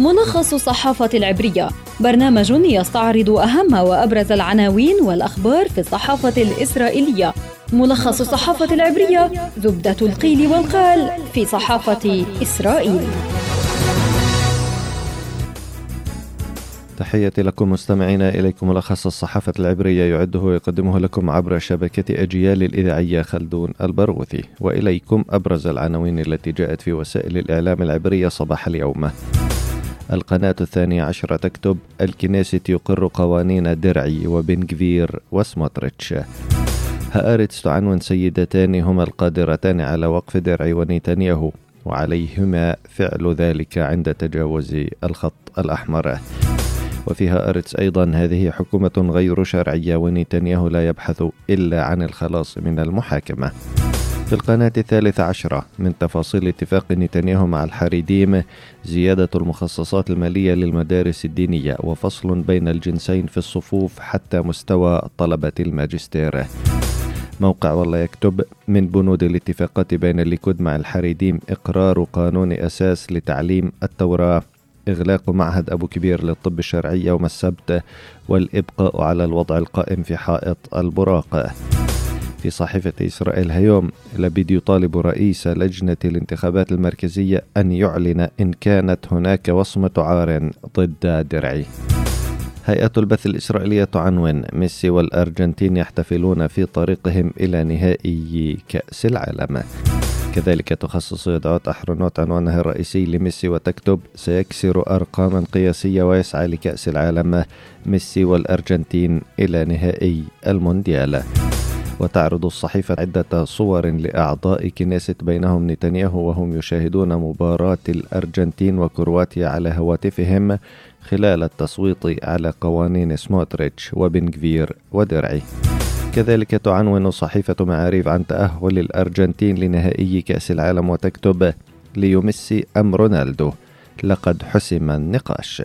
ملخص الصحافة العبرية. برنامج يستعرض أهم وأبرز العناوين والأخبار في الصحافة الإسرائيلية. ملخص الصحافة العبرية زبدة القيل والقال في صحافة إسرائيل. تحياتي لكم مستمعينا إليكم ملخص الصحافة العبرية يعده ويقدمه لكم عبر شبكة أجيال الإذاعية خلدون البرغوثي. وإليكم أبرز العناوين التي جاءت في وسائل الإعلام العبرية صباح اليوم. القناة الثانية عشرة تكتب الكنيست يقر قوانين درعي وبن كفير وسموتريتش. هآرتس تعنون سيدتان هما القادرتان على وقف درعي ونيتنياهو وعليهما فعل ذلك عند تجاوز الخط الأحمر. وفيها أرتس أيضا هذه حكومة غير شرعية ونيتنياهو لا يبحث إلا عن الخلاص من المحاكمة. في القناة الثالثة عشرة. من تفاصيل اتفاق نتنياهو مع الحريديم زيادة المخصصات المالية للمدارس الدينية وفصل بين الجنسين في الصفوف حتى مستوى طلبة الماجستير. موقع والله يكتب من بنود الاتفاقات بين الليكود مع الحريديم إقرار قانون أساس لتعليم التوراة إغلاق معهد أبو كبير للطب الشرعي يوم السبت والإبقاء على الوضع القائم في حائط البراق. في صحيفة إسرائيل هيوم لبيد يطالب رئيس لجنة الانتخابات المركزية أن يعلن إن كانت هناك وصمة عار ضد درعي هيئة البث الإسرائيلية تعنون ميسي والأرجنتين يحتفلون في طريقهم إلى نهائي كأس العالم. كذلك تخصص يدعوت أحرنوت عنوانها الرئيسي لميسي وتكتب سيكسر أرقاما قياسية ويسعى لكأس العالم ميسي والأرجنتين إلى نهائي المونديال وتعرض الصحيفة عدة صور لأعضاء كنيسة بينهم نتنياهو وهم يشاهدون مباراة الأرجنتين وكرواتيا على هواتفهم خلال التصويت على قوانين سموتريتش وبنغفير ودرعي. كذلك تعنون صحيفة معاريف عن تأهل الأرجنتين لنهائي كأس العالم وتكتب ليمسي أم رونالدو لقد حسم النقاش.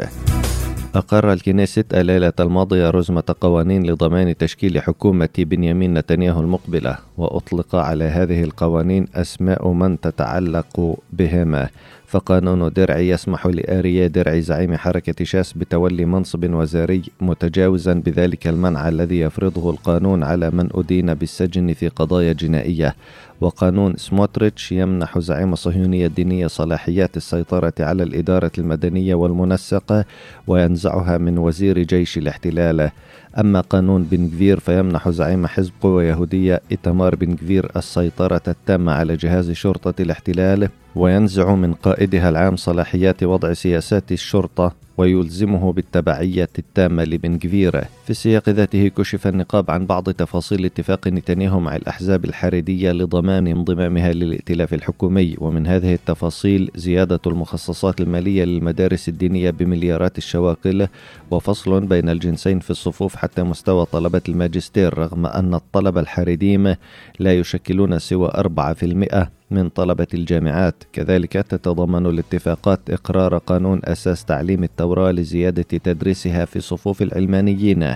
أقر الكنيست الليلة الماضية رزمة قوانين لضمان تشكيل حكومة بنيامين نتنياهو المقبلة وأطلق على هذه القوانين أسماء من تتعلق بهما. فقانون درعي يسمح لآريا درعي زعيم حركة شاس بتولي منصب وزاري متجاوزا بذلك المنع الذي يفرضه القانون على من أدين بالسجن في قضايا جنائية. وقانون سموتريتش يمنح زعيم الصهيونية الدينية صلاحيات السيطرة على الإدارة المدنية والمنسقة وينزعها من وزير جيش الاحتلال. أما قانون بن كفير فيمنح زعيم حزب قوى يهودية إتمار بن كفير السيطرة التامة على جهاز شرطة الاحتلال وينزع من قائدها العام صلاحيات وضع سياسات الشرطة ويلزمه بالتبعية التامة لبن كفير في السياق ذاته كشف النقاب عن بعض تفاصيل اتفاق نتنياهو مع الأحزاب الحريدية لضمان انضمامها للائتلاف الحكومي. ومن هذه التفاصيل زيادة المخصصات المالية للمدارس الدينية بمليارات الشواكل وفصل بين الجنسين في الصفوف حتى مستوى طلبة الماجستير رغم أن الطلبة الحريديم لا يشكلون سوى 4% من طلبة الجامعات. كذلك تتضمن الاتفاقات إقرار قانون أساس تعليم التوراة لزيادة تدريسها في صفوف العلمانيين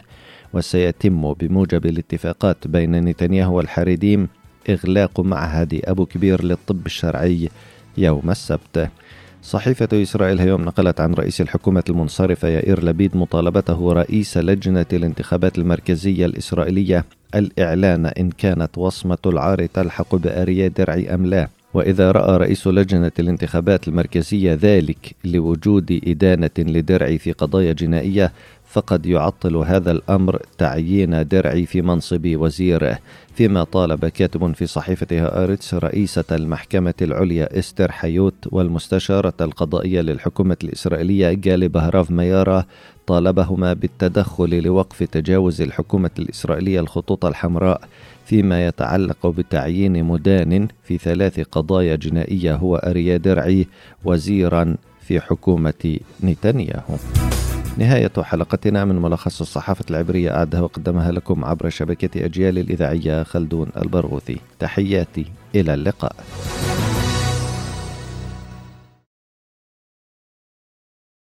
وسيتم بموجب الاتفاقات بين نتنياهو والحريديم إغلاق معهد أبو كبير للطب الشرعي يوم السبت. صحيفة إسرائيل اليوم نقلت عن رئيس الحكومة المنصرفة يائير لبيد مطالبته رئيس لجنة الانتخابات المركزية الإسرائيلية الإعلان إن كانت وصمة العار تلحق بأريا درعي أم لا. وإذا رأى رئيس لجنة الانتخابات المركزية ذلك لوجود إدانة لدرعي في قضايا جنائية فقد يعطل هذا الأمر تعيين درعي في منصب وزيره فيما طالب كاتب في صحيفة هآرتس رئيسة المحكمة العليا إستر حيوت والمستشارة القضائية للحكومة الإسرائيلية جالي بهراف ميارا طالبهما بالتدخل لوقف تجاوز الحكومة الإسرائيلية الخطوط الحمراء فيما يتعلق بتعيين مدان في ثلاث قضايا جنائية هو أريا درعي وزيرا في حكومة نتنياهو. نهاية حلقتنا من ملخص الصحافة العبرية أعدها وقدمها لكم عبر شبكة أجيال الإذاعية خلدون البرغوثي. تحياتي إلى اللقاء.